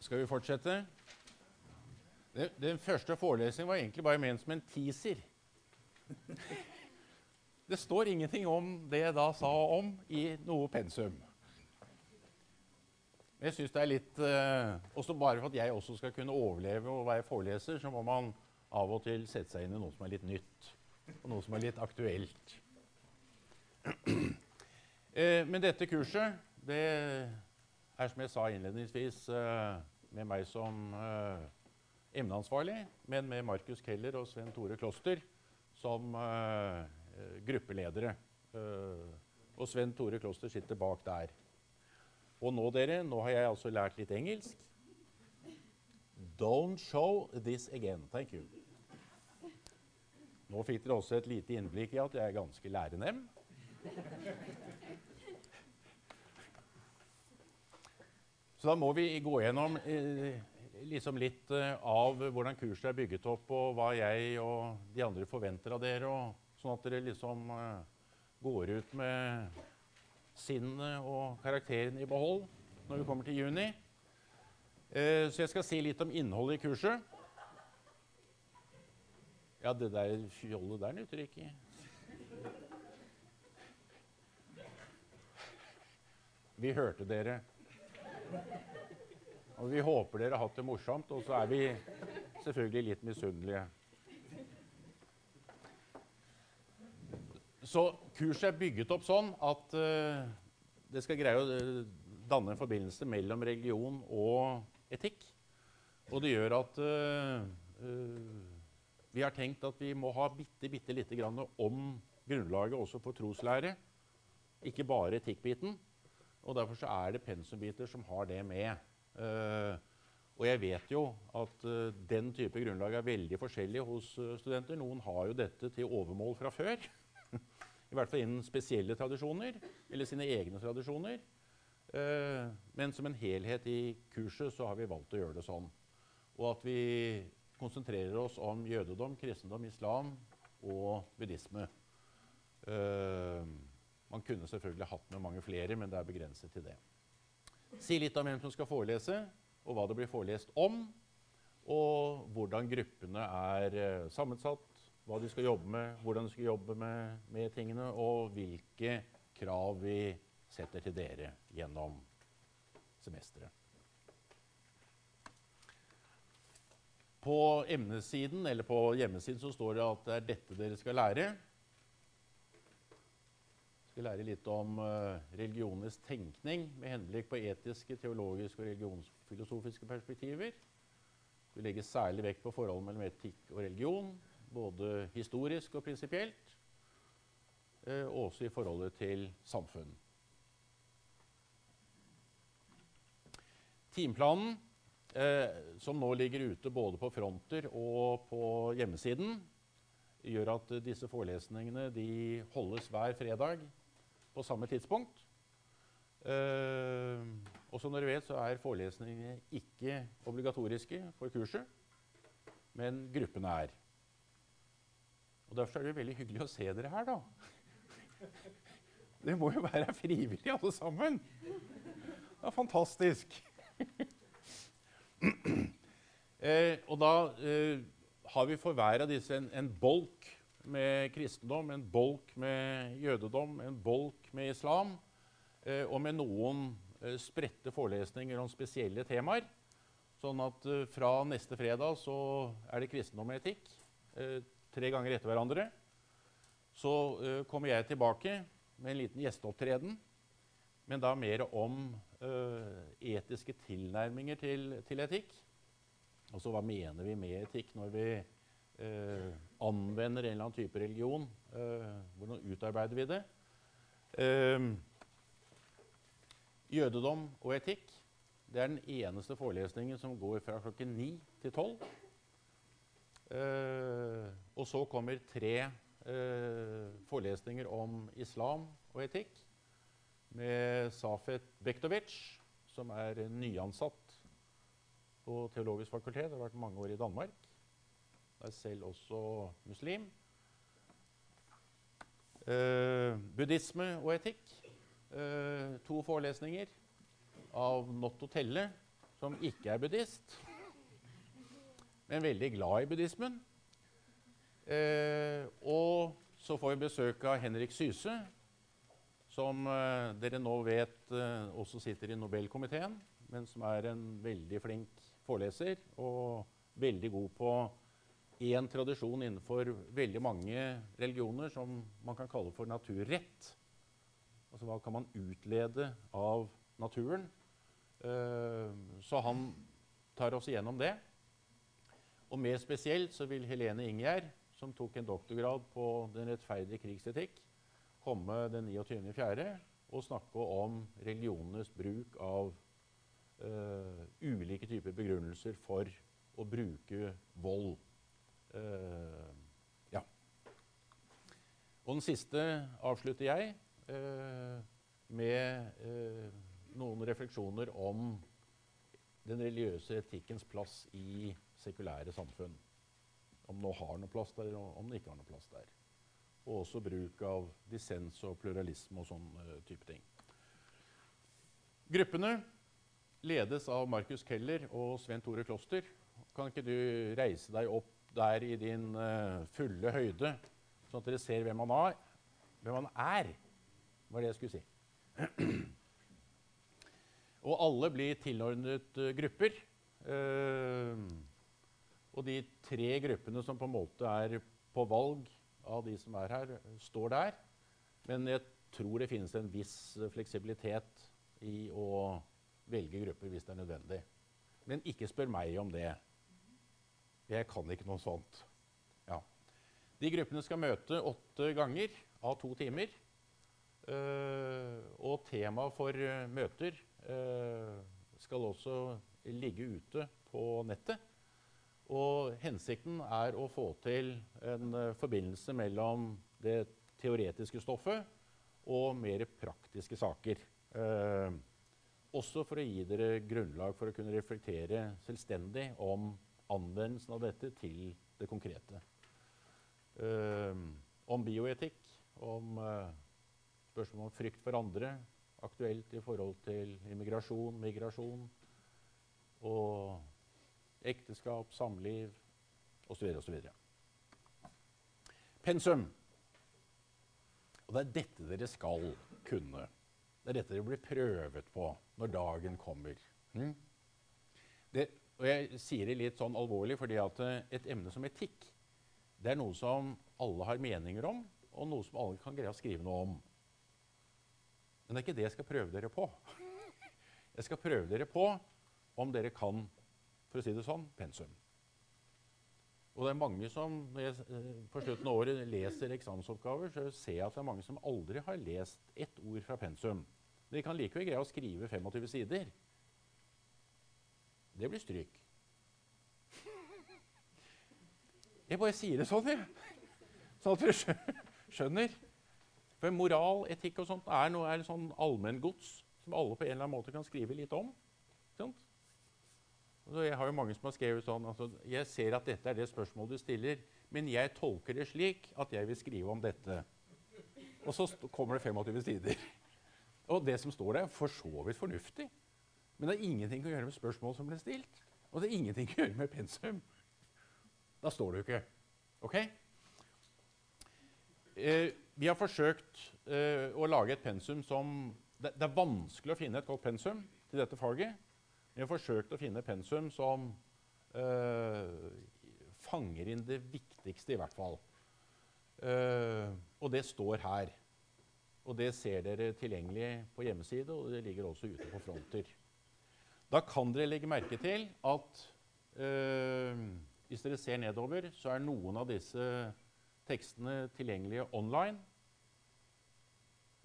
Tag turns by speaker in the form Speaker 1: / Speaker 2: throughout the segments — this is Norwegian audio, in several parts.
Speaker 1: Skal vi fortsette? Den, den første forelesningen var egentlig bare ment som en teaser. Det står ingenting om det jeg da sa om i noe pensum. Jeg synes det er litt eh, også Bare for at jeg også skal kunne overleve og være foreleser, så må man av og til sette seg inn i noe som er litt nytt, og noe som er litt aktuelt. eh, men dette kurset, det er som jeg sa innledningsvis eh, med meg som emneansvarlig, men med Markus Keller og Sven Tore Kloster som gruppeledere. Og Sven Tore Kloster sitter bak der. Og nå, dere, nå har jeg altså lært litt engelsk. Don't show this again. Thank you. Nå fikk dere også et lite innblikk i at jeg er ganske lærenem. Så da må vi gå gjennom eh, liksom litt eh, av hvordan kurset er bygget opp, og hva jeg og de andre forventer av dere, og sånn at dere liksom eh, går ut med sinnet og karakteren i behold når vi kommer til juni. Eh, så jeg skal si litt om innholdet i kurset. Ja, det der fjollet der nytter ikke. Vi hørte dere. Og vi håper dere har hatt det morsomt, og så er vi selvfølgelig litt misunnelige. Så kurset er bygget opp sånn at uh, det skal greie å uh, danne en forbindelse mellom religion og etikk. Og det gjør at uh, vi har tenkt at vi må ha bitte, bitte lite grann om grunnlaget også for troslære. Ikke bare etikkbiten. Og Derfor så er det pensumbiter som har det med. Uh, og jeg vet jo at uh, den type grunnlag er veldig forskjellig hos uh, studenter. Noen har jo dette til overmål fra før. I hvert fall innen spesielle tradisjoner, eller sine egne tradisjoner. men som en helhet i kurset så har vi valgt å gjøre det sånn. Og at vi konsentrerer oss om jødedom, kristendom, islam og buddhisme. Uh, man kunne selvfølgelig hatt med mange flere, men det er begrenset til det. Si litt om hvem som skal forelese, og hva det blir forelest om. Og hvordan gruppene er eh, sammensatt, hva de skal jobbe med, hvordan de skal jobbe med, med tingene, og hvilke krav vi setter til dere gjennom semesteret. På emnesiden, eller på hjemmesiden så står det at det er dette dere skal lære skal lære litt om uh, religionenes tenkning med henblikk på etiske, teologiske og religionsfilosofiske perspektiver. Vi legger særlig vekt på forholdet mellom etikk og religion, både historisk og prinsipielt. og også i forholdet til samfunn. Timeplanen, uh, som nå ligger ute både på fronter og på hjemmesiden, gjør at disse forelesningene holdes hver fredag på samme tidspunkt. Uh, og som dere vet, så er forelesningene ikke obligatoriske for kurset, men gruppene er. Og Derfor er det veldig hyggelig å se dere her, da. Dere må jo være frivillige, alle sammen. Det er fantastisk. eh, og da eh, har vi for hver av disse en, en bolk med kristendom, en bolk med jødedom, en bolk med islam, eh, og med noen eh, spredte forelesninger om spesielle temaer. Sånn at eh, fra neste fredag så er det kristendom og etikk tre ganger etter hverandre. Så kommer jeg tilbake med en liten gjesteopptreden, men da mer om etiske tilnærminger til, til etikk. Altså hva mener vi med etikk når vi uh, anvender en eller annen type religion. Hvordan utarbeider vi det? Jødedom og etikk det er den eneste forelesningen som går fra klokken 9 til 12. Eh, og så kommer tre eh, forelesninger om islam og etikk med Safet Bektovic, som er nyansatt på Teologisk fakultet. Har vært mange år i Danmark. Er selv også muslim. Eh, buddhisme og etikk. To forelesninger av Notto Telle, som ikke er buddhist, men veldig glad i buddhismen. Eh, og så får vi besøk av Henrik Syse, som eh, dere nå vet eh, også sitter i Nobelkomiteen, men som er en veldig flink foreleser og veldig god på én tradisjon innenfor veldig mange religioner som man kan kalle for naturrett. Altså hva kan man utlede av naturen? Uh, så han tar oss igjennom det. Og mer spesielt så vil Helene Ingjerd, som tok en doktorgrad på Den rettferdige krigsetikk, komme den 29.4. og snakke om religionenes bruk av uh, ulike typer begrunnelser for å bruke vold. Uh, ja. Og den siste avslutter jeg uh, med noen refleksjoner om den religiøse etikkens plass i sekulære samfunn. Om det har noe plass der, eller om det ikke har noe plass der. Og også bruk av dissens og pluralisme og sånn type ting. Gruppene ledes av Markus Keller og Sven Tore Kloster. Kan ikke du reise deg opp der i din uh, fulle høyde, sånn at dere ser hvem han, har, hvem han er. var det jeg skulle si. og alle blir tilordnet uh, grupper. Uh, og de tre gruppene som på en måte er på valg av de som er her, står der. Men jeg tror det finnes en viss fleksibilitet i å velge grupper hvis det er nødvendig. Men ikke spør meg om det. Jeg kan ikke noe sånt. Ja. De gruppene skal møte åtte ganger av to timer. Uh, og temaet for uh, møter uh, skal også ligge ute på nettet. Og hensikten er å få til en forbindelse mellom det teoretiske stoffet og mer praktiske saker. også for å gi dere grunnlag for å kunne reflektere selvstendig om anvendelsen av dette til det konkrete. Eh, om bioetikk, om eh, spørsmål om frykt for andre, aktuelt i forhold til immigrasjon, migrasjon og ekteskap, samliv osv. osv. Pensum. Og det er dette dere skal kunne. Det er dette dere blir prøvet på når dagen kommer. Mm? Det, og jeg sier det litt sånn alvorlig fordi at eh, et emne som etikk det er noe som alle har meninger om, og noe som alle kan greie å skrive noe om. Men det er ikke det jeg skal prøve dere på. Jeg skal prøve dere på om dere kan, for å si det sånn, pensum. Og det er mange som, Når jeg eh, på slutten av året leser eksamensoppgaver, så ser jeg at det er mange som aldri har lest ett ord fra pensum. De kan likevel greie å skrive 25 sider. Det blir stryk. Jeg bare sier det sånn, jeg. Sånn at dere skjønner. For moral, etikk og sånt er, noe, er sånn allmenngods som alle på en eller annen måte kan skrive litt om. Sånn? Så jeg har jo mange som har skrevet sånn altså, Jeg ser at dette er det spørsmålet du stiller, men jeg tolker det slik at jeg vil skrive om dette. Og så kommer det 25 sider. Og det som står der, er for så vidt fornuftig. Men det har ingenting å gjøre med spørsmål som ble stilt. Og det har ingenting å gjøre med pensum. Da står det jo ikke. Ok? Eh, vi har forsøkt eh, å lage et pensum som det, det, er vanskelig å finne et godt pensum til dette faget. Vi har forsøkt å finne pensum som eh, fanger inn det viktigste, i hvert fall. Uh, og det står her. Og det ser dere tilgjengelig på hjemmeside, og det ligger også ute på fronter. Da kan dere legge merke til at uh, hvis dere ser nedover, så er noen av disse tekstene tilgjengelige online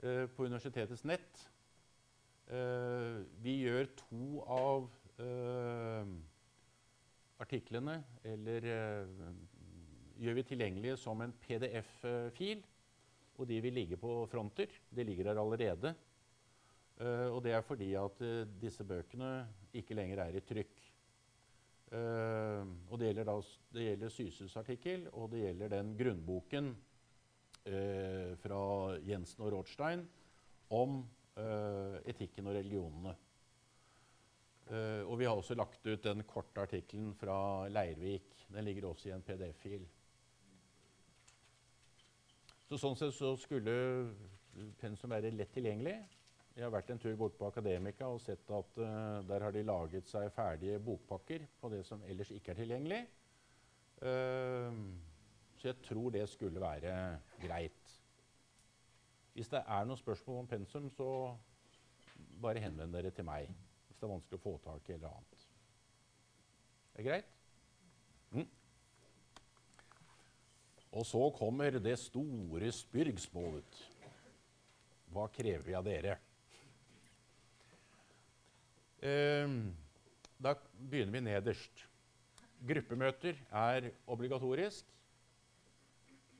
Speaker 1: uh, på universitetets nett. Uh, vi gjør to av uh, artiklene eller uh, gjør vi tilgjengelige som en PDF-fil. Og de vil ligge på fronter. De ligger der allerede. Og det er fordi at disse bøkene ikke lenger er i trykk. Og det gjelder, da, det gjelder Syses artikkel, og det gjelder den grunnboken fra Jensen og Rothstein om etikken og religionene. og vi har også lagt ut den korte artikkelen fra Leirvik. Den ligger også i en PDF-fil. Så Sånn sett så skulle pensum være lett tilgjengelig. Jeg har vært en tur bort på Akademika og sett at uh, der har de laget seg ferdige bokpakker på det som ellers ikke er tilgjengelig. Uh, så jeg tror det skulle være greit. Hvis det er noen spørsmål om pensum, så bare henvend dere til meg. Hvis det er vanskelig å få tak i eller annet. Er Det greit? Mm. Og så kommer det store spyrgsmålet. Hva krever vi av dere? Ehm, da begynner vi nederst. Gruppemøter er obligatorisk,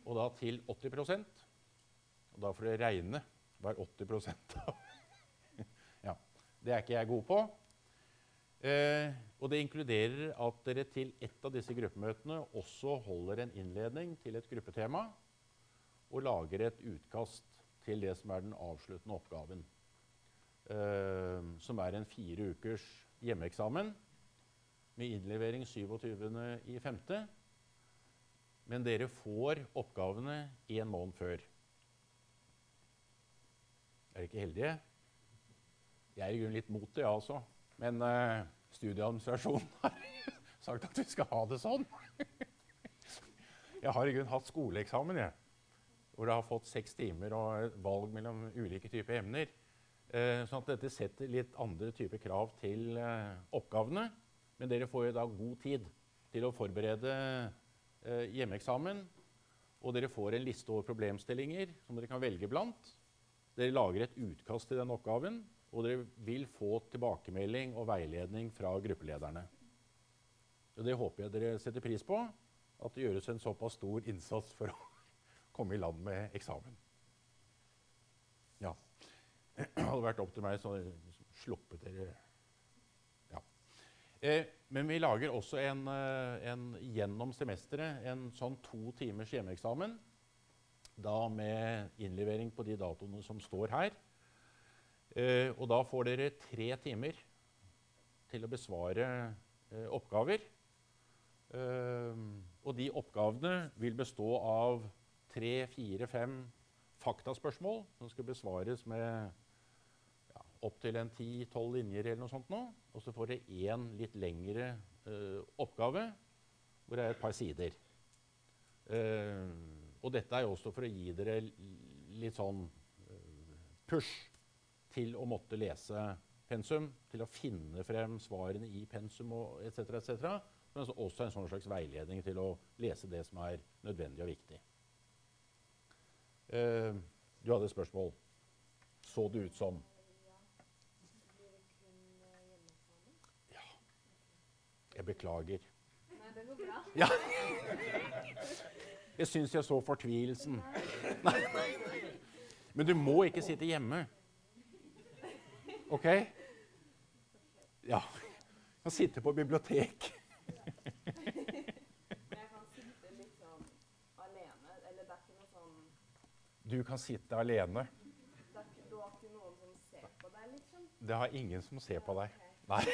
Speaker 1: og da til 80 Og da får det regne hva er 80 av. ja, det er ikke jeg god på. Eh, og det inkluderer at dere til ett av disse gruppemøtene også holder en innledning til et gruppetema og lager et utkast til det som er den avsluttende oppgaven. Eh, som er en fire ukers hjemmeeksamen med innlevering 27.5. Men dere får oppgavene én måned før. Er ikke heldige? Jeg er i grunnen litt mot det, jeg også. Men uh, studieadministrasjonen har sagt at vi skal ha det sånn. jeg har i grunnen hatt skoleeksamen, jeg. Hvor jeg har fått seks timer og valg mellom ulike typer emner. Uh, sånn at dette setter litt andre typer krav til uh, oppgavene. Men dere får jo da god tid til å forberede hjemmeeksamen. Og dere får en liste over problemstillinger som dere kan velge blant. Dere lager et utkast til den oppgaven, og dere vil få tilbakemelding og veiledning fra gruppelederne. Og det håper jeg dere setter pris på, at det gjøres en såpass stor innsats for å komme i land med eksamen. Ja. Det hadde vært opp til meg, så sluppet dere ja. eh, Men vi lager også en, eh, en, gjennom semesteret en sånn to timers hjemmeeksamen. Da med innlevering på de datoene som står her. Eh, og da får dere tre timer til å besvare eh, oppgaver. Eh, og de oppgavene vil bestå av tre, fire, fem faktaspørsmål som skal besvares med opptil en ti-tolv linjer eller noe sånt nå. Og så får dere én litt lengre uh, oppgave hvor det er et par sider. Uh, og dette er jo også for å gi dere litt sånn uh, push til å måtte lese pensum, til å finne frem svarene i pensum og etc., etc. Men også en sånn slags veiledning til å lese det som er nødvendig og viktig. du hadde et spørsmål. Så det ut som Ja. Jeg beklager.
Speaker 2: Nei, det går bra.
Speaker 1: Ja. Jeg syns jeg så fortvilelsen. Nei. Men du må ikke sitte hjemme. OK? Ja. Du kan sitte på bibliotek. Du kan sitte alene.
Speaker 2: Du har ikke noen som ser på deg, liksom?
Speaker 1: Det har ingen som ser på deg. Nei.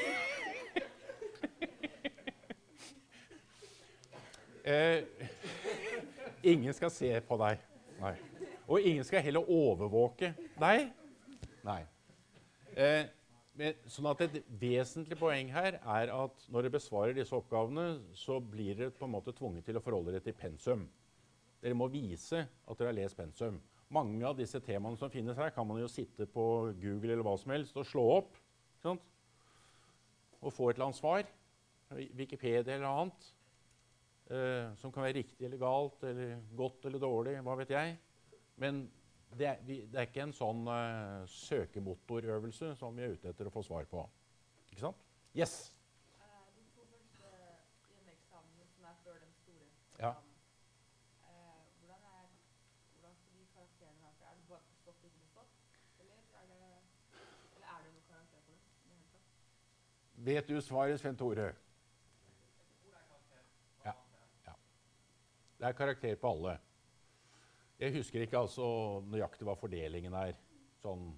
Speaker 1: Eh, ingen skal se på deg. Nei. Og ingen skal heller overvåke deg. Nei. Eh, sånn at Et vesentlig poeng her er at når dere besvarer disse oppgavene, så blir dere på en måte tvunget til å forholde dere til pensum. Dere må vise at dere har lest pensum. Mange av disse temaene som finnes her, kan man jo sitte på Google eller hva som helst og slå opp. Og få et eller annet svar. Wikipedia eller annet. Uh, som kan være riktig eller galt, eller godt eller dårlig, hva vet jeg. Men det er, vi, det er ikke en sånn eh, søkemotorøvelse som vi er ute etter å få svar på. Ikke sant? Yes?
Speaker 2: De to første hjemmeeksamene som er før den store
Speaker 1: ja.
Speaker 2: hvordan, er, svaret, Sven de karakterene være? Er det bare bestått ikke bestått? Eller er det, eller er det noen karakter for dem?
Speaker 1: Vet du svaret, Sven Tore? Det er karakter på alle. Jeg husker ikke altså nøyaktig hva fordelingen er. Sånn,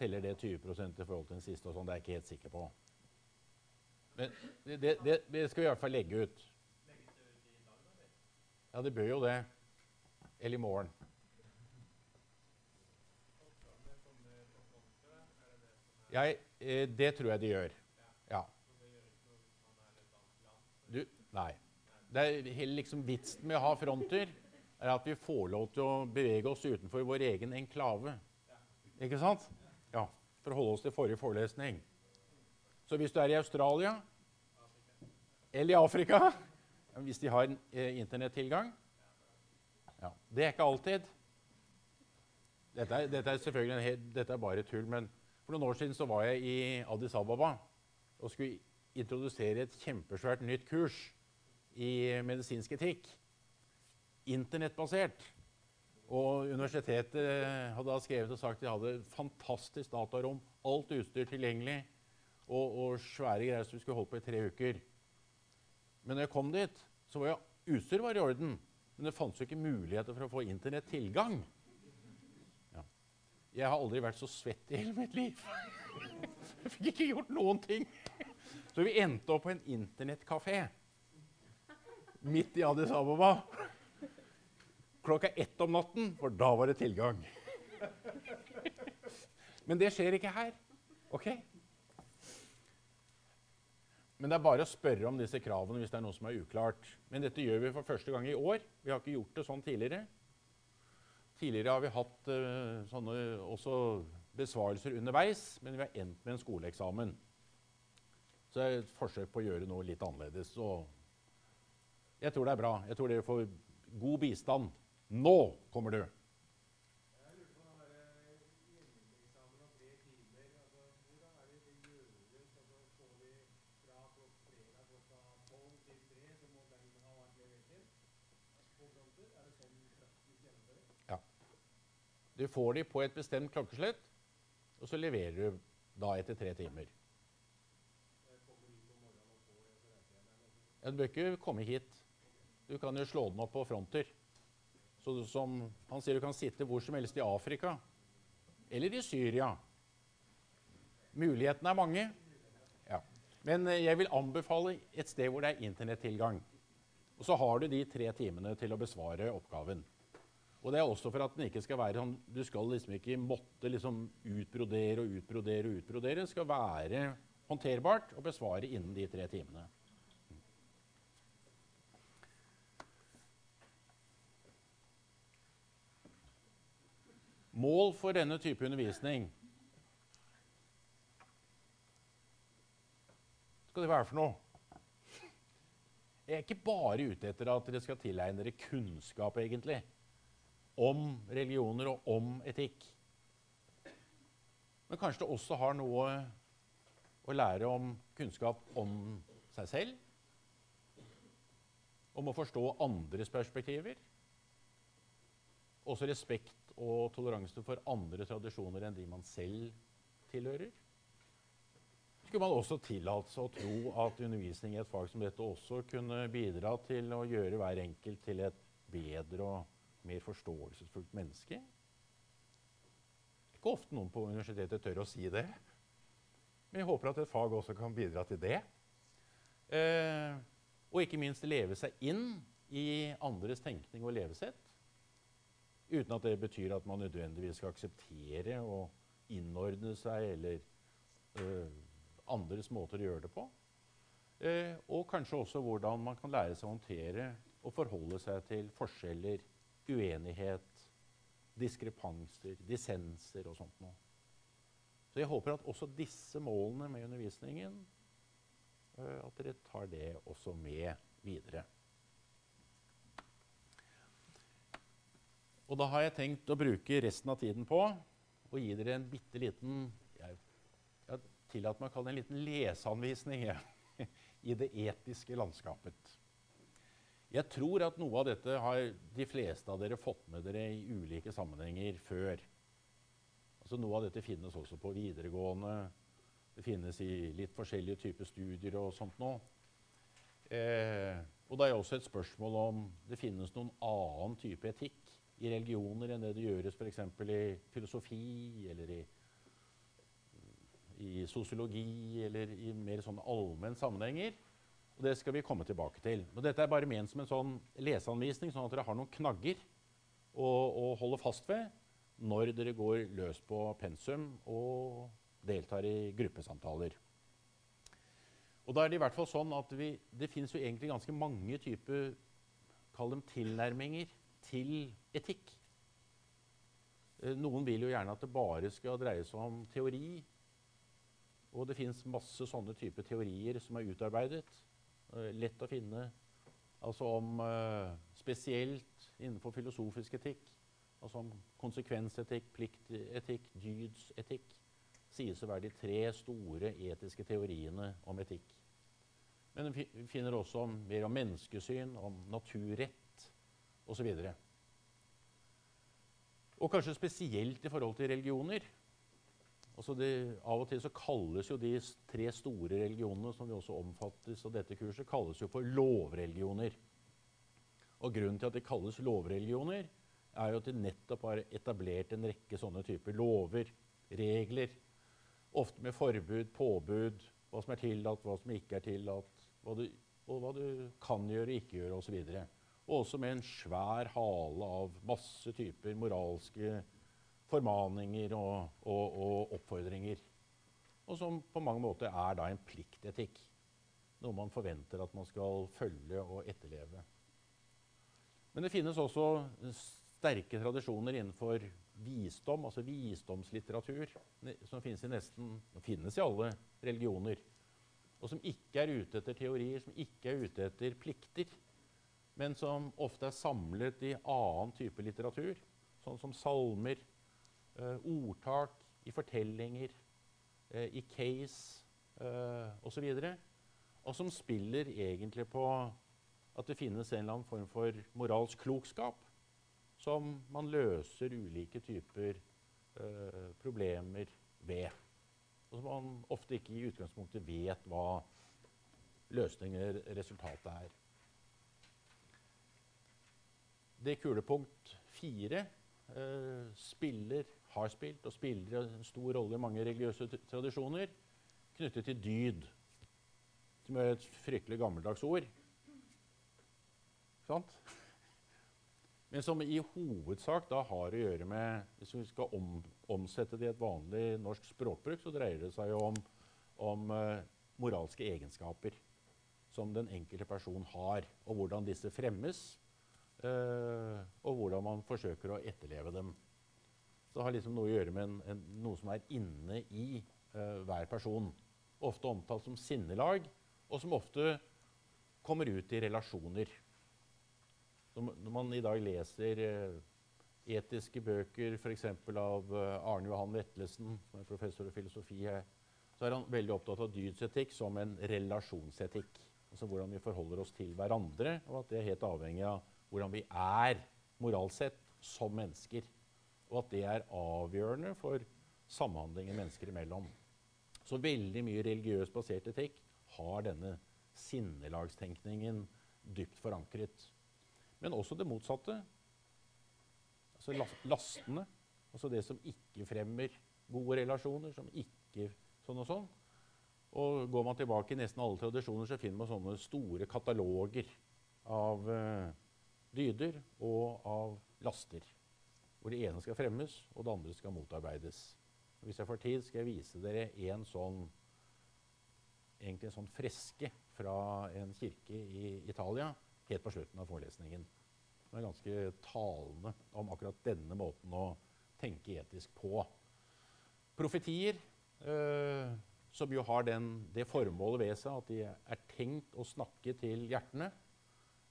Speaker 1: teller det 20 i forhold til den siste? og sånn, Det er jeg ikke helt sikker på. Men det, det, det, skal vi i hvert fall legge ut. Ja, det bør jo det. Eller i morgen. Jeg, eh, det tror jeg de gjør. Ja. Du, nei. Det er hele liksom Vitsen med å ha fronter er at vi får lov til å bevege oss utenfor vår egen enklave. Ikke sant? Ja, For å holde oss til forrige forelesning. Så hvis du er i Australia eller i Afrika Hvis de har eh, internettilgang ja, Det er ikke alltid. Dette er, dette er selvfølgelig hel, dette er bare tull, men for noen år siden så var jeg i Addis Ababa og skulle introdusere et kjempesvært nytt kurs i medisinsk etikk. Internettbasert. Og universitetet hadde da skrevet og sagt at de hadde fantastisk datarom, alt utstyr tilgjengelig og, og svære greier som vi skulle holde på i tre uker. Men når jeg kom dit, så var jo utstyr var i orden. Men det fantes jo ikke muligheter for å få internettilgang. Ja. Jeg har aldri vært så svett i hele mitt liv. Jeg fikk ikke gjort noen ting. Så vi endte opp på en internettkafé midt i Addis Ababa klokka ett om natten, for da var det tilgang. Men det skjer ikke her. Ok? Men det er bare å spørre om disse kravene hvis det er noe som er uklart. Men dette gjør vi for første gang i år. Vi har ikke gjort det sånn tidligere. Tidligere har vi hatt uh, sånne også besvarelser underveis, men vi har endt med en skoleeksamen. Så det er et forsøk på å gjøre noe litt annerledes. Og jeg tror det er bra. Jeg tror dere får god bistand. Nå kommer du! Du får de på et bestemt klokkeslett, og så leverer du da etter tre timer. Ja, du bør ikke komme hit. Du kan jo slå den opp på fronter. Så du, som han sier, du kan sitte hvor som helst i Afrika eller i Syria. Mulighetene er mange. Ja. Men eh, jeg vil anbefale et sted hvor det er internettilgang. Og så har du de tre timene til å besvare oppgaven. Og det er også for at den ikke skal være sånn Du skal liksom ikke måtte liksom utbrodere og utbrodere og utbrodere. Det skal være håndterbart og besvare innen de tre timene. Mål for denne type undervisning skal det være for noe? Jeg er ikke bare ute etter at dere skal tilegne dere kunnskap, egentlig om religioner og om etikk. Men kanskje det også har noe å lære om kunnskap om seg selv. Om å forstå andres perspektiver. Også respekt og toleranse for andre tradisjoner enn de man selv tilhører. Skulle man også tillate seg å tro at undervisning i et fag som dette også kunne bidra til å gjøre hver enkelt til et bedre og mer forståelsesfullt menneske. Ikke ofte noen på universitetet tør å si det. Men jeg håper at et fag også kan bidra til det. Eh, og ikke minst leve seg inn i andres tenkning og levesett. Uten at det betyr at man nødvendigvis skal akseptere og innordne seg eller øh, andres måter å gjøre det på. Eh, og kanskje også hvordan man kan lære seg å håndtere og forholde seg til forskjeller uenighet, diskrepanser, dissenser og sånt noe. Så jeg håper at også disse målene med undervisningen uh, at dere tar det også med videre. Og da har jeg tenkt å bruke resten av tiden på å gi dere en bitte liten Jeg, jeg tillater meg å kalle det en liten leseanvisning ja, i det etiske landskapet. Jeg tror at noe av dette har de fleste av dere fått med dere i ulike sammenhenger før. Altså Noe av dette finnes også på videregående. Det finnes i litt forskjellige typer studier og sånt noe. Eh, Og det er også et spørsmål om det finnes noen annen type etikk i religioner enn det det gjøres f.eks. i filosofi eller i, i sosiologi eller i mer sånne allmenn sammenhenger. Og Det skal vi komme tilbake til. Og Dette er bare ment som en sånn leseanvisning, sånn at dere har noen knagger å, å holde fast ved når dere går løs på pensum og deltar i gruppesamtaler. Og da er det i hvert fall sånn at vi, Det fins egentlig ganske mange typer tilnærminger til etikk. Eh, noen vil jo gjerne at det bare skal dreie seg om teori. Og det fins masse sånne typer teorier som er utarbeidet. Eh, lett å finne. Altså om uh, Spesielt innenfor filosofisk etikk. Altså om konsekvensetikk, pliktetikk, dydsetikk. Sies å være de tre store etiske teoriene om etikk. Men vi finner også mer om menneskesyn, om naturrett osv. Og, og kanskje spesielt i forhold til religioner. Altså de, av og til så kalles jo de tre store religionene som vi også omfattes av dette kurset, kalles jo for lovreligioner. Og Grunnen til at de kalles lovreligioner, er jo at de nettopp har etablert en rekke sånne typer lover, regler. Ofte med forbud, påbud, hva som er tillatt, hva som ikke er tillatt. Hva du, og hva du kan gjøre, og ikke gjøre osv. Og, og også med en svær hale av masse typer moralske formaninger og, og, og, oppfordringer. Og som på mange måter er da en pliktetikk. Noe man forventer at man skal følge og etterleve. Men det finnes også sterke tradisjoner innenfor visdom, altså visdomslitteratur, som finnes i nesten finnes i alle religioner. Og som ikke er ute etter teorier, som ikke er ute etter plikter, men som ofte er samlet i annen type litteratur, sånn som salmer, eh, ordtak, i fortellinger, eh, i case eh, osv. Og, og som spiller egentlig på at det finnes en eller annen form for moralsk klokskap som man løser ulike typer eh, problemer ved. Og som man ofte ikke i utgangspunktet vet hva løsninger resultatet er. Det kulepunkt fire eh, spiller, har spilt og spiller en stor rolle i mange religiøse tradisjoner knyttet til dyd, som er et fryktelig gammeldags ord. Sant? Men som i hovedsak da har å gjøre med Hvis vi skal om, omsette det i et vanlig norsk språkbruk, så dreier det seg jo om, om eh, moralske egenskaper som den enkelte person har, og hvordan disse fremmes, og hvordan man forsøker å etterleve dem. Så det har liksom noe å gjøre med en, en, noe som er inne i uh, hver person. Ofte omtalt som sinnelag, og som ofte kommer ut i relasjoner. Når man i dag leser eh, etiske bøker, f.eks. av eh, Arne Johan Vetlesen, som er professor i filosofi så er han veldig opptatt av dydsetikk som en relasjonsetikk. Altså hvordan vi forholder oss til hverandre, og at det er helt avhengig av hvordan vi er moralsk sett som mennesker. Og at det er avgjørende for samhandlingen mennesker imellom. Så veldig mye religiøst basert etikk har denne sinnelagstenkningen dypt forankret. Men også det motsatte. Altså lastene. Altså det som ikke fremmer gode relasjoner, som ikke sånn og sånn. Og går man tilbake i nesten alle tradisjoner, så finner man sånne store kataloger av uh, dyder og av laster. Hvor det ene skal fremmes, og det andre skal motarbeides. Hvis jeg får tid, skal jeg vise dere en sånn, egentlig en sånn freske fra en kirke i Italia helt på slutten av forelesningen. Den er ganske talende om akkurat denne måten å tenke etisk på. Profetier, eh, som jo har den, det formålet ved seg at de er tenkt å snakke til hjertene.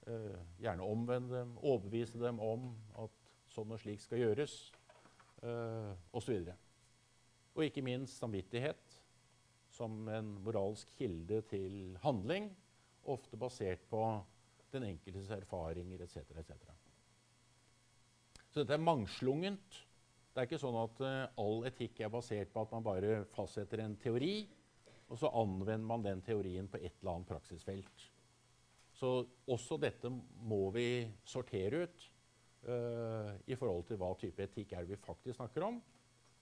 Speaker 1: Eh, gjerne omvende dem, overbevise dem om at sånn og slik skal gjøres, eh, osv. Og, og ikke minst samvittighet som en moralsk kilde til handling, ofte basert på den enkeltes erfaringer etc. etc. Så dette er mangslungent. Det er ikke sånn at uh, all etikk er basert på at man bare fastsetter en teori, og så anvender man den teorien på et eller annet praksisfelt. Så også dette må vi sortere ut uh, i forhold til hva type etikk er det vi faktisk snakker om,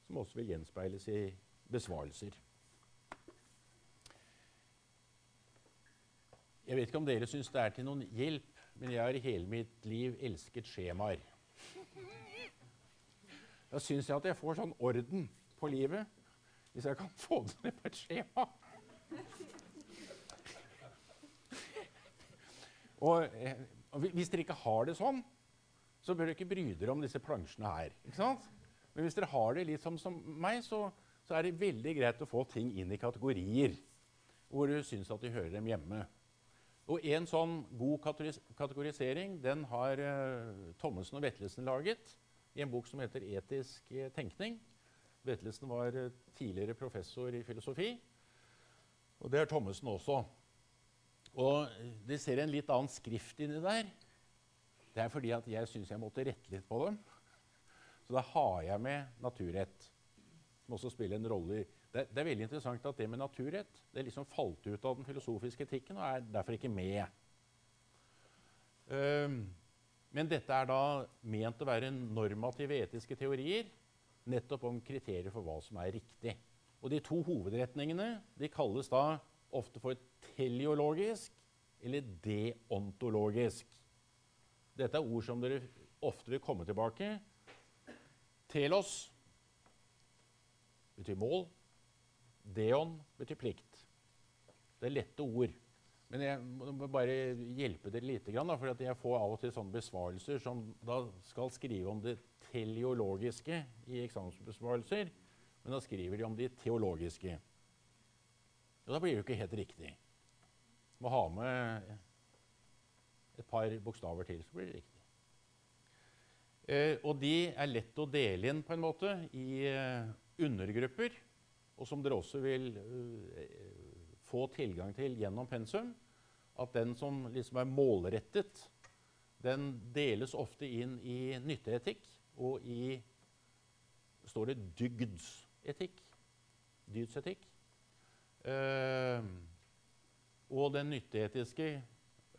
Speaker 1: som også vil gjenspeiles i besvarelser. Jeg vet ikke om dere syns det er til noen hjelp, men jeg har i hele mitt liv elsket skjemaer. Da syns jeg at jeg får sånn orden på livet hvis jeg kan få det ned på et skjema. Og eh, hvis dere ikke har det sånn, så bør dere ikke bry dere om disse plansjene her. ikke sant? Men hvis dere har det litt som, som meg, så, så, er det veldig greit å få ting inn i kategorier hvor du syns at de hører dem hjemme. Og en sånn god kategorisering den har uh, Thommessen og Vetlesen laget i en bok som heter 'Etisk eh, tenkning'. Vetlesen var uh, tidligere professor i filosofi, og det er Thommessen også. Og Det ser en litt annen skrift inni der. Det er fordi at jeg syns jeg måtte rette litt på dem. Så da har jeg med naturrett, som også spiller en rolle det, det, er veldig interessant at det med naturrett det liksom falt ut av den filosofiske etikken og er derfor ikke med. Um, men dette er da ment å være normative etiske teorier nettopp om kriterier for hva som er riktig. Og De to hovedretningene de kalles da ofte for teleologisk eller deontologisk. Dette er ord som dere ofte vil komme tilbake. Telos betyr mål. Deon betyr plikt. Det er lette ord. Men jeg må bare hjelpe dere litt, for jeg får av og til sånne besvarelser som da skal skrive om det teleologiske i eksamensbesvarelser, men da skriver de om de teologiske. Og da blir det jo ikke helt riktig. Må ha med et par bokstaver til, så blir det riktig. Eh, og de er lett å dele inn på en måte i eh, undergrupper og som dere også vil eh, få tilgang til gjennom pensum, at den som liksom er målrettet, den deles ofte inn i nytteetikk og i står det dygdsetikk. Dydsetikk. Uh, og den nytteetiske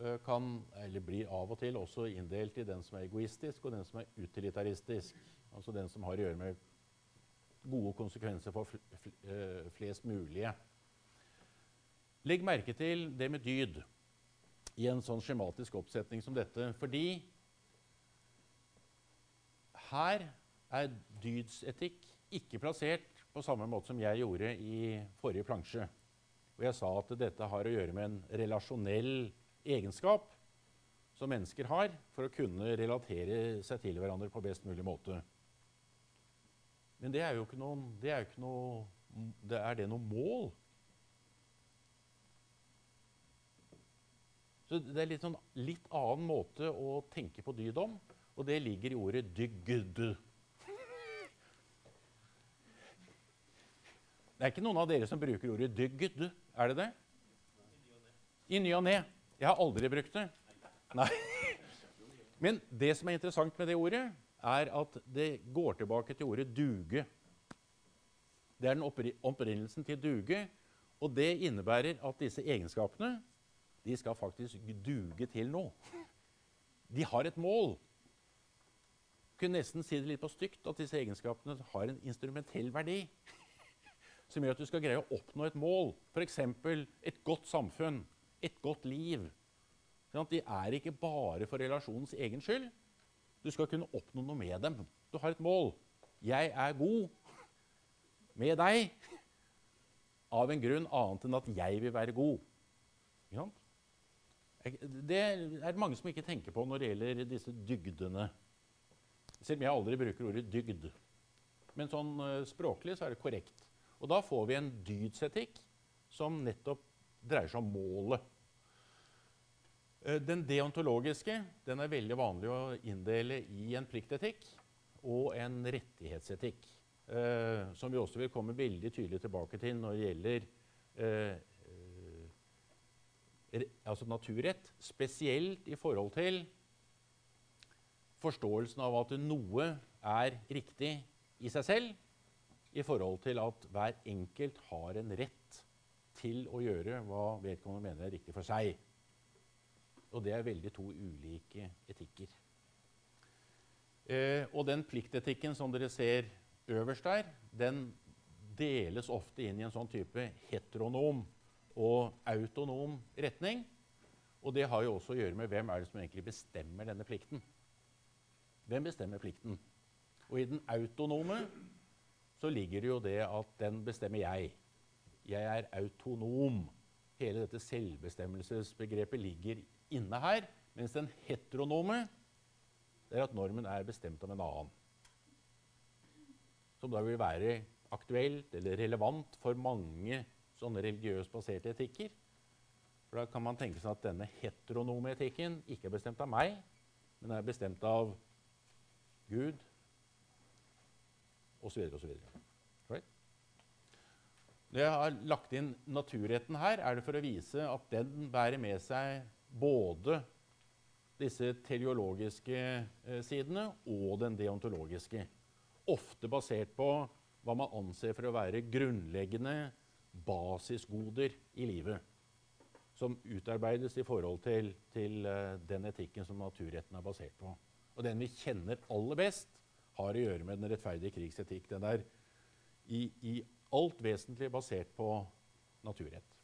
Speaker 1: uh, kan, eller blir av og til også inndelt i den som er egoistisk, og den som er utilitaristisk. Altså den som har å gjøre med gode konsekvenser for eh, flest mulige. Legg merke til det med dyd i en sånn skjematisk oppsetning som dette. Fordi her er dydsetikk ikke plassert på samme måte som jeg gjorde i forrige plansje. Og jeg sa at dette har å gjøre med en relasjonell egenskap som mennesker har for å kunne relatere seg til hverandre på best mulig måte. Men det er jo ikke noen det Er, ikke noe, det, er det noe mål? Så Det er litt, sånn, litt annen måte å tenke på dyd om, og det ligger i ordet 'dygd'. Det er ikke noen av dere som bruker ordet 'dygd'. Er det det? I ny og ne. Jeg har aldri brukt det. Nei. Men det som er interessant med det ordet, er at det går tilbake til ordet 'duge'. Det er den opprinnelsen til 'duge', og det innebærer at disse egenskapene de skal faktisk duge til noe. De har et mål. Jeg kunne nesten si det litt på stygt at disse egenskapene har en instrumentell verdi. Som gjør at du skal greie å oppnå et mål, f.eks. et godt samfunn, et godt liv. De er ikke bare for relasjonens egen skyld, du skal kunne oppnå noe med dem. Du har et mål. Jeg er god med deg av en grunn annet enn at jeg vil være god. Det er mange som ikke tenker på når det gjelder disse dygdene. Selv om jeg aldri bruker ordet dygd. Men sånn uh, språklig så er det korrekt. Og da får vi en dydsetikk som nettopp dreier seg om målet. Eh, den deontologiske den er veldig vanlig å inndele i en pliktetikk og en rettighetsetikk. Eh, som vi også vil komme veldig tydelig tilbake til når det gjelder eh, altså naturrett. Spesielt i forhold til forståelsen av at noe er riktig i seg selv, i forhold til at hver enkelt har en rett til å gjøre hva vedkommende mener er riktig for seg. Og det er veldig to ulike etikker. Eh, og den pliktetikken som dere ser øverst der, den deles ofte inn i en sånn type heteronom og autonom retning. Og det har jo også å gjøre med hvem er det som egentlig bestemmer denne plikten. Hvem bestemmer plikten? Og i den autonome så ligger det jo det at den bestemmer jeg. Jeg er autonom. Hele dette selvbestemmelsesbegrepet ligger inne her. Mens den heteronome det er at normen er bestemt av en annen. Som da vil være aktuelt eller relevant for mange sånne religiøst baserte etikker. For Da kan man tenke seg at denne heteronome etikken ikke er bestemt av meg, men er bestemt av Gud osv. osv. Right? Når jeg har lagt inn naturretten her, er det for å vise at den bærer med seg både disse teleologiske eh, sidene og den deontologiske. Ofte basert på hva man anser for å være grunnleggende basisgoder i livet. Som utarbeides i forhold til, til eh, den etikken som naturretten er basert på. Og den vi kjenner aller best, har å gjøre med den rettferdige krigsetikk. Den er i, i alt vesentlig basert på naturrett.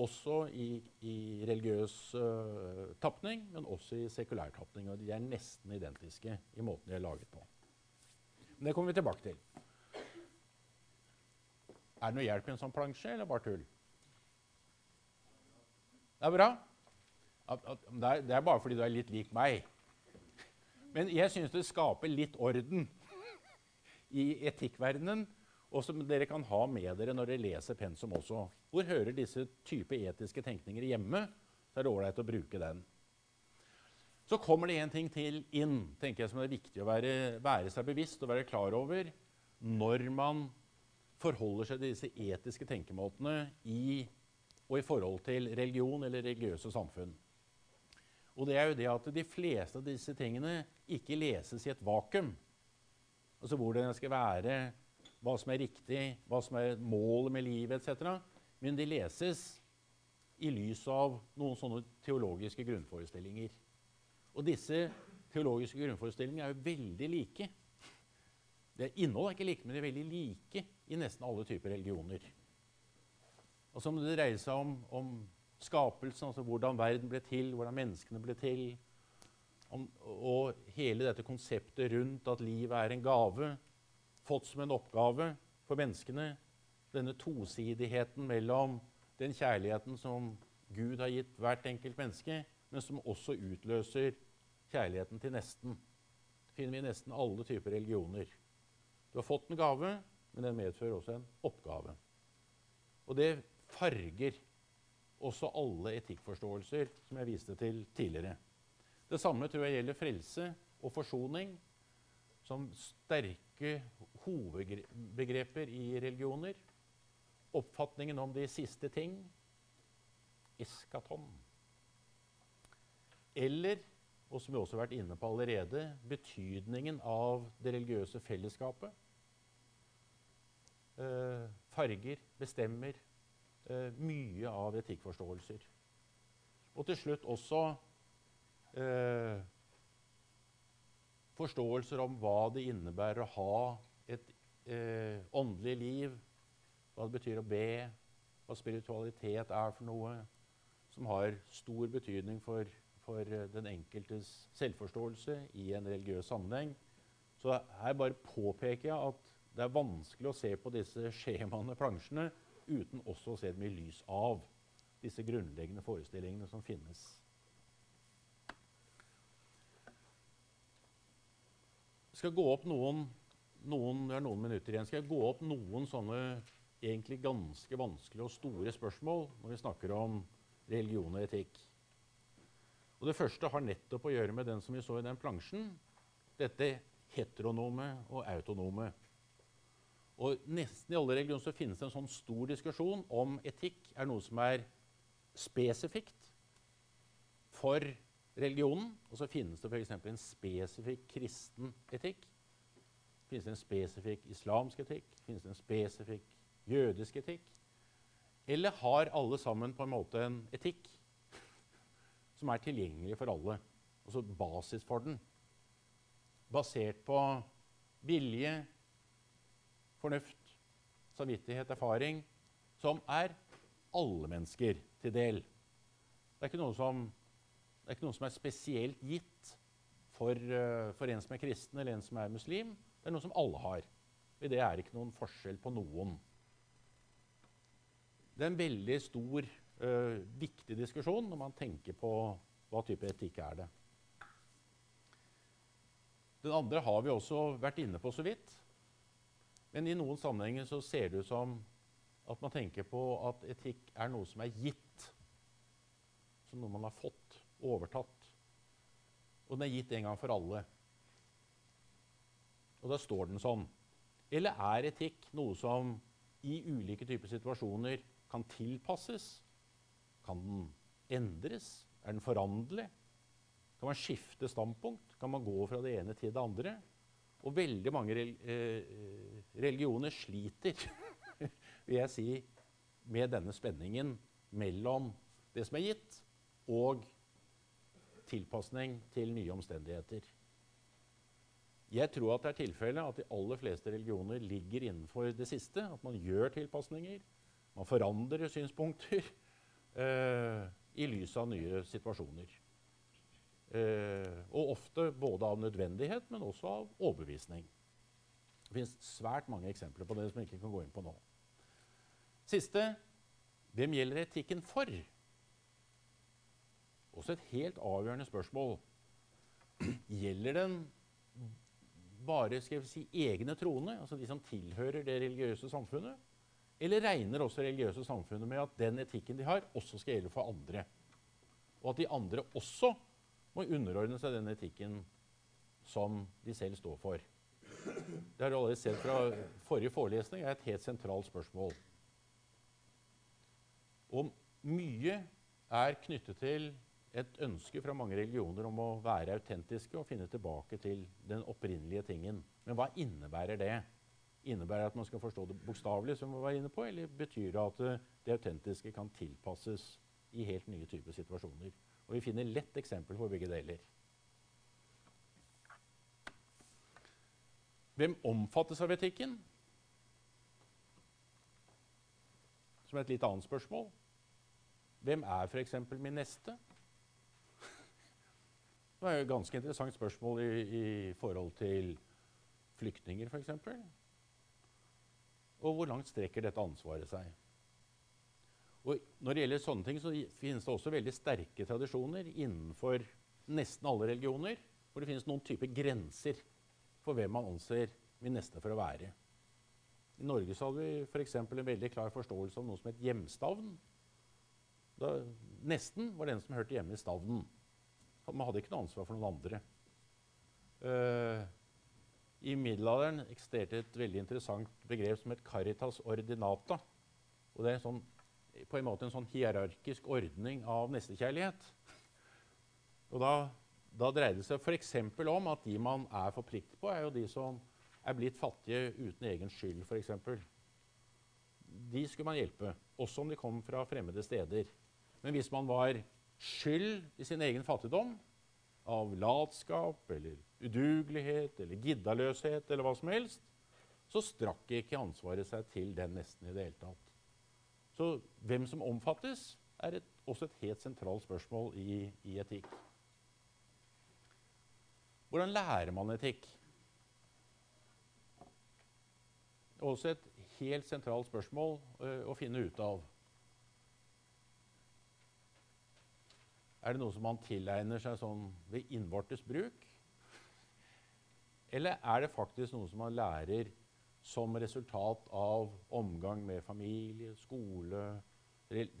Speaker 1: Også i, i religiøs uh, tapning, men også i sekulær tapning. Og de er nesten identiske i måten de er laget på. Men det kommer vi tilbake til. Er det noe hjelp i en sånn plansje, eller bare tull? Det er bra. Det er, bare fordi du er litt lik meg. Men jeg syns det skaper litt orden i etikkverdenen, og som dere kan ha med dere når dere leser pensum også. Hvor hører disse type etiske tenkninger hjemme? Så er det ålreit å bruke den. Så kommer det en ting til inn tenker jeg som er viktig å være, være seg bevisst og være klar over når man forholder seg til disse etiske tenkemåtene i, og i forhold til religion eller religiøse samfunn. Og det er jo det at de fleste av disse tingene ikke leses i et vakuum. Altså hvordan det skal være, hva som er riktig, hva som er målet med livet etc. Men de leses i lys av noen sånne teologiske grunnforestillinger. Og disse teologiske grunnforestillingene er jo veldig like. Det Innholdet er ikke like, men de er veldig like i nesten alle typer religioner. Og som det dreier seg om, om skapelsen, altså hvordan verden ble til, hvordan menneskene ble til. Om, og hele dette konseptet rundt at livet er en gave, fått som en oppgave for menneskene. Denne tosidigheten mellom den kjærligheten som Gud har gitt hvert enkelt menneske, men som også utløser kjærligheten til nesten. Det finner vi i nesten alle typer religioner. Du har fått en gave, men den medfører også en oppgave. Og det farger også alle etikkforståelser som jeg viste til tidligere. Det samme tror jeg gjelder frelse og forsoning som sterke hovedbegreper i religioner. Oppfatningen om de siste ting eskaton. Eller, og som vi også har vært inne på allerede, betydningen av det religiøse fellesskapet. Eh, farger bestemmer mye av etikkforståelser. Og til slutt også eh, forståelser om hva det innebærer å ha et eh, åndelig liv, hva det betyr å be, hva spiritualitet er for noe, som har stor betydning for for eh, den enkeltes selvforståelse i en religiøs sammenheng. Så her bare påpeker jeg at det er vanskelig å se på disse skjemaene, plansjene, uten også å se dem i lys av disse grunnleggende forestillingene som finnes. Jeg skal gå opp noen, noen, det er noen minutter igjen, skal jeg gå opp noen sånne egentlig ganske vanskelige og store spørsmål når vi snakker om religion og etikk. Og Det første har nettopp å gjøre med den som vi så i den plansjen. Dette heteronome og autonome. Og Nesten i alle religioner så finnes det en sånn stor diskusjon om etikk er noe som er spesifikt for religionen. Og så finnes det f.eks. en spesifikk kristen etikk. Finnes det en spesifikk islamsk etikk? Finnes det en spesifikk jødisk etikk? Eller har alle sammen på en måte en etikk som er tilgjengelig for alle. Altså basis for den. Basert på vilje, fornuft, samvittighet, erfaring, som er alle mennesker til del. Det er ikke noe som, er, noe som er spesielt gitt for, uh, for, en som er kristen eller en som er muslim. Det er noe som alle har. I det er ikke noen forskjell på noen. Det er en veldig stor, uh, viktig diskusjon når man tenker på hva type etikk er det. Den andre har vi også vært inne på så vidt. Men i noen sammenhenger så ser det ut som at man tenker på at etikk er noe som er gitt. Som noe man har fått, overtatt. Og den er gitt en gang for alle. Og da står den sånn. Eller er etikk noe som i ulike typer situasjoner kan tilpasses? Kan den endres? Er den foranderlig? Kan man skifte standpunkt? Kan man gå fra det ene til det andre? Og veldig mange eh, religioner sliter, vil jeg si, med denne spenningen mellom det som er gitt, og tilpasning til nye omstendigheter. Jeg tror at det er tilfellet at de aller fleste religioner ligger innenfor det siste. At man gjør tilpasninger. Man forandrer synspunkter eh, i lys av nye situasjoner. Eh, og ofte både av nødvendighet, men også av overbevisning. Det finnes svært mange eksempler på det som jeg ikke kan gå inn på nå. Siste hvem gjelder etikken for? Også et helt avgjørende spørsmål. Gjelder den bare skal vi si, egne troende, altså de som tilhører det religiøse samfunnet? Eller regner også religiøse samfunnet med at den etikken de har, også skal gjelde for andre? Og at de andre også må underordne seg den etikken som de selv står for? Det har du allerede sett fra forrige forelesning er et helt sentralt spørsmål. Og mye er knyttet til et ønske fra mange religioner om å være autentiske og finne tilbake til den opprinnelige tingen. Men hva innebærer det? Innebærer det at man skal forstå det bokstavelig, som vi var inne på, eller betyr det at det autentiske kan tilpasses i helt nye typer situasjoner? Og Vi finner lett eksempel på begge deler. Hvem omfattes av etikken? Som et litt annet spørsmål. Hvem er f.eks. min neste? Det er jo et ganske interessant spørsmål i, i forhold til flyktninger, f.eks. Og hvor langt strekker dette ansvaret seg? Og når det gjelder sånne ting, så finnes det også veldig sterke tradisjoner innenfor nesten alle religioner hvor det finnes noen typer grenser for hvem man anser min neste for å være. I Norge så hadde vi f.eks. en veldig klar forståelse av noe som het hjemstavn. Da, nesten var den som hørte hjemme i stavnen. Man hadde ikke noe ansvar for noen andre. Uh, I middelalderen eksisterte et veldig interessant begrep som het caritas ordinata. Og det er en sånn, på en måte en sånn hierarkisk ordning av nestekjærlighet. Og da, da dreide det seg f.eks. om at de man er forpliktet på, er jo de som er blitt fattige uten egen skyld, f.eks. De skulle man hjelpe, også om de kom fra fremmede steder. Men hvis man var skyld i sin egen fattigdom av latskap eller udugelighet eller giddaløshet eller hva som helst, så strakk ikke ansvaret seg til den nesten i det hele tatt. Så hvem som omfattes, er et, også et helt sentralt spørsmål i, i etikk. Hvordan lærer man etikk? Også et helt sentralt spørsmål ø, å finne ut av. Er det noe som man tilegner seg sånn ved innvortes bruk? Eller er det faktisk noe som man lærer som resultat av omgang med familie, skole,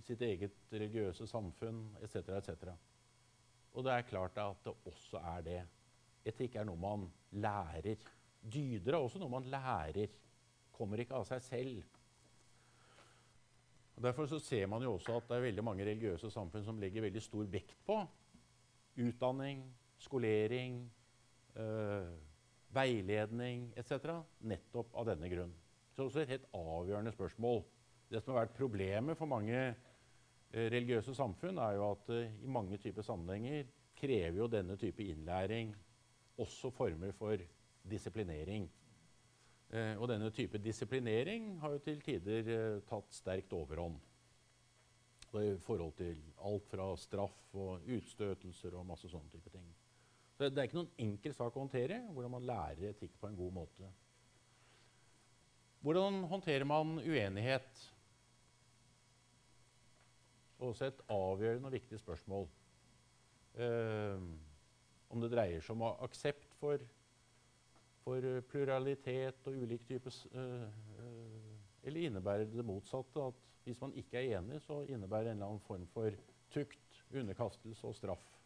Speaker 1: sitt eget religiøse samfunn etc. etc. Og det er klart at det også er det. Etikk er noe man lærer. Dyder er også noe man lærer. Kommer ikke av seg selv. Og Derfor ser man jo også at det er veldig mange religiøse samfunn som legger veldig stor vekt på utdanning, skolering, øh, veiledning etc. nettopp av denne grunn. Så også et helt avgjørende spørsmål. Det som har vært problemet for mange eh, religiøse samfunn, er jo at eh, i mange typer sammenhenger krever jo denne type innlæring også former for disiplinering. Eh, og denne type disiplinering har jo til tider tatt sterkt overhånd. I forhold til alt fra straff og utstøtelser og masse sånne type ting. Så Det er ikke noen enkel sak å håndtere hvordan man lærer etikk på en god måte. Hvordan håndterer man uenighet? Også et avgjørende og viktig spørsmål. Eh, om det dreier seg om aksept for, for pluralitet og ulike typer eh, eh, Eller innebærer det motsatte? At hvis man ikke er enig, så innebærer det en eller annen form for tukt, underkastelse og straff.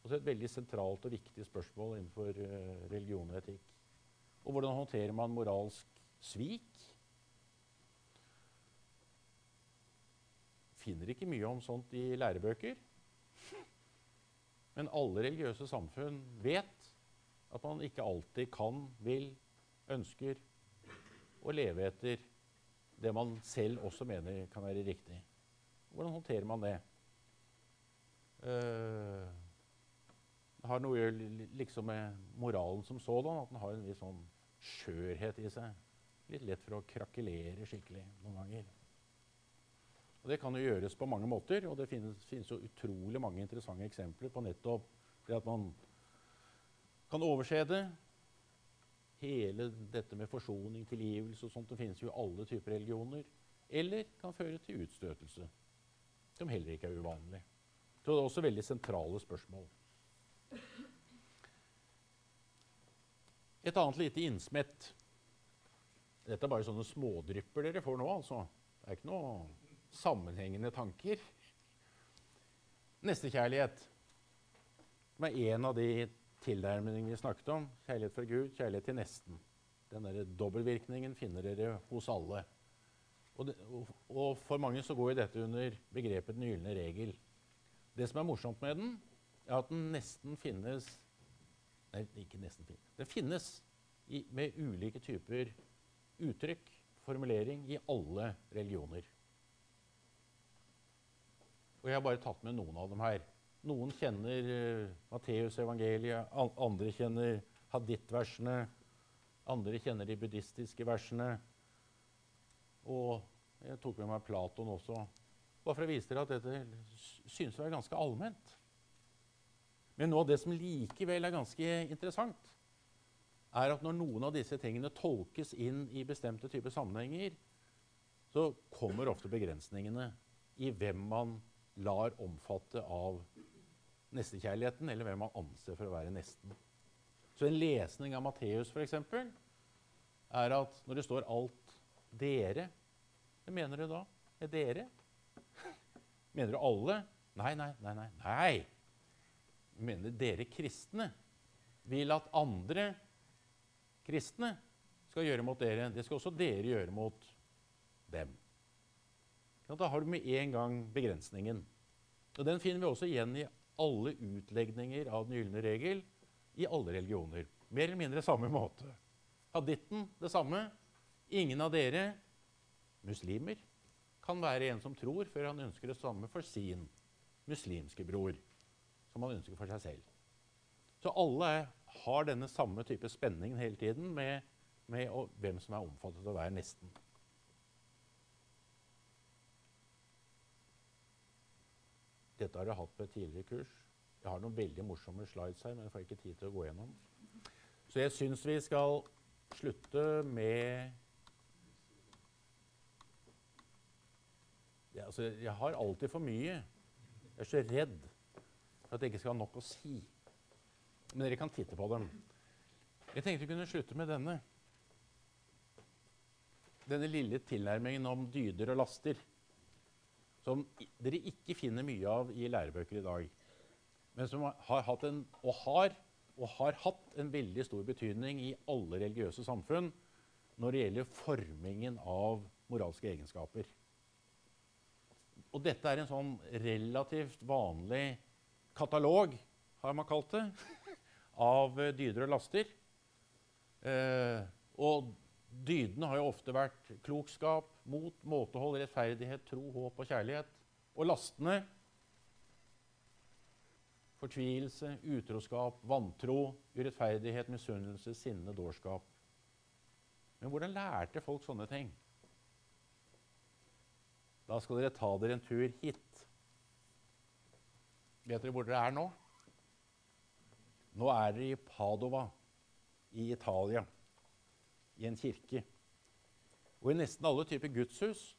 Speaker 1: Også et veldig sentralt og viktig spørsmål innenfor uh, religion og etikk. Og hvordan håndterer man moralsk svik? Finner ikke mye om sånt i lærebøker. Men alle religiøse samfunn vet at man ikke alltid kan, vil, ønsker å leve etter det man selv også mener kan være riktig. Hvordan håndterer man det? Uh, det har noe å gjøre liksom med moralen som sådan. At den har en viss sånn skjørhet i seg. Litt lett for å krakelere skikkelig noen ganger. Og Det kan jo gjøres på mange måter, og det finnes, finnes jo utrolig mange interessante eksempler på nettopp det at man kan overse det. Hele dette med forsoning, tilgivelse og sånt, det finnes jo i alle typer religioner. Eller kan føre til utstøtelse, som heller ikke er uvanlig. Så det er også veldig sentrale spørsmål. Et annet lite innsmett. Dette er bare sånne smådrypper dere får nå. altså. Det er ikke noe sammenhengende tanker. Nestekjærlighet, som er en av de tilnærmingene vi snakket om. Kjærlighet fra Gud, kjærlighet til nesten. Den der dobbeltvirkningen finner dere hos alle. Og, det, og, og, for mange så går jo dette under begrepet 'den gylne regel'. Det som er morsomt med den, er at den nesten finnes Nei, ikke nesten finnes. Det finnes i, med ulike typer uttrykk, formulering, i alle religioner. Og jeg har bare tatt med noen av dem her. Noen kjenner uh, Matteusevangeliet, andre kjenner hadith-versene, andre kjenner de buddhistiske versene. Og jeg tok med meg Platon også, bare for å vise dere at dette synes å være ganske allment. Men noe av det som likevel er ganske interessant, er at når noen av disse tingene tolkes inn i bestemte typer sammenhenger, så kommer ofte begrensningene i hvem man lar omfatte av nestekjærligheten, eller hvem man anser for å være nesten. Så en lesning av Matteus f.eks. er at når det står 'alt dere', hva mener du da? Er dere? Mener du alle? Nei, nei, nei. nei. nei. Mener dere kristne vil at andre kristne skal gjøre mot dere. Det skal også dere gjøre mot dem. Da har du med en gang begrensningen. Og Den finner vi også igjen i alle utlegninger av den gylne regel i alle religioner. Mer eller mindre samme måte. Haditten det samme. Ingen av dere muslimer kan være en som tror før han ønsker det samme for sin muslimske bror, som man ønsker for seg selv. Så alle har denne samme type spenningen hele tiden med, med å, hvem som er omfattet av være nesten. Dette har jeg hatt på et tidligere kurs. Jeg har noen veldig morsomme slides her, men jeg får ikke tid til å gå gjennom. Så jeg syns vi skal slutte med ja, altså, Jeg har alltid for mye. Jeg er så redd at jeg ikke skal ha nok å si. Men dere kan titte på dem. Jeg tenkte vi kunne slutte med denne. Denne lille tilnærmingen om dyder og laster som dere ikke finner mye av i lærebøker i dag, men som har hatt en, og har, og har hatt en veldig stor betydning i alle religiøse samfunn når det gjelder formingen av moralske egenskaper. Og dette er en sånn relativt vanlig katalog, har man kalt det, av dyder og laster. Eh, og Dydene har jo ofte vært klokskap, mot, måtehold, rettferdighet, tro, håp og kjærlighet. Og lastene fortvilelse, utroskap, vantro, urettferdighet, misunnelse, sinne, dårskap. Men hvordan lærte folk sånne ting? Da skal dere ta dere en tur hit. Vet dere hvor dere er nå? Nå er dere i Padova i Italia, i en kirke. Og i nesten alle typer gudshus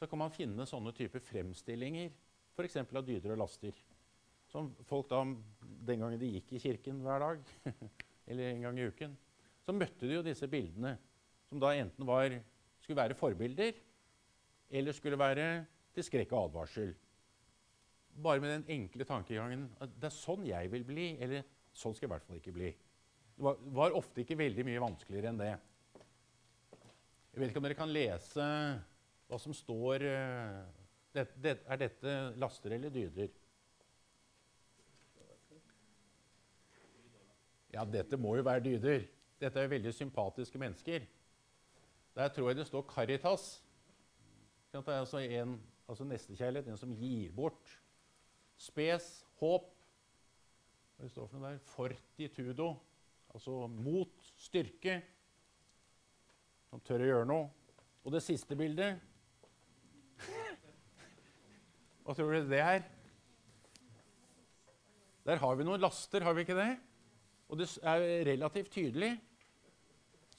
Speaker 1: så kan man finne sånne typer fremstillinger, f.eks. av dyder og laster. Som folk da, den gangen de gikk i kirken hver dag, eller en gang i uken, så møtte de jo disse bildene, som da enten var, skulle være forbilder, eller skulle være til skrekk og advarsel. Bare med den enkle tankegangen at det er sånn jeg vil bli, eller sånn skal jeg i hvert fall ikke bli. Det var, var ofte ikke veldig mye vanskeligere enn det. Jeg vet ikke om dere kan lese hva som står eh, det, det, Er dette laster eller dyder? Ja, dette må jo være dyder. Dette er jo veldig sympatiske mennesker. Der tror jeg det står Caritas. Det er altså, en, altså nestekjærlighet, en som gir bort. Spes, håp. Hva det står for noe der? Fortitudo. Altså mot, styrke. Som tør å gjøre noe. Og det siste bildet Hva tror du det er? Der har vi noen laster, har vi ikke det? Og det er relativt tydelig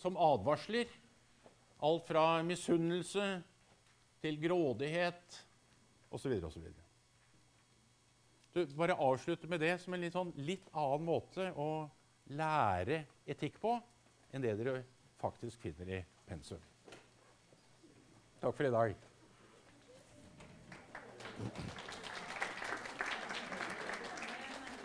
Speaker 1: som advarsler. Alt fra misunnelse til grådighet osv. osv. Du, bare avslutte med det som en litt, sånn, litt annen måte å lære etikk på enn det dere faktisk finner i pensum. Takk for i dag.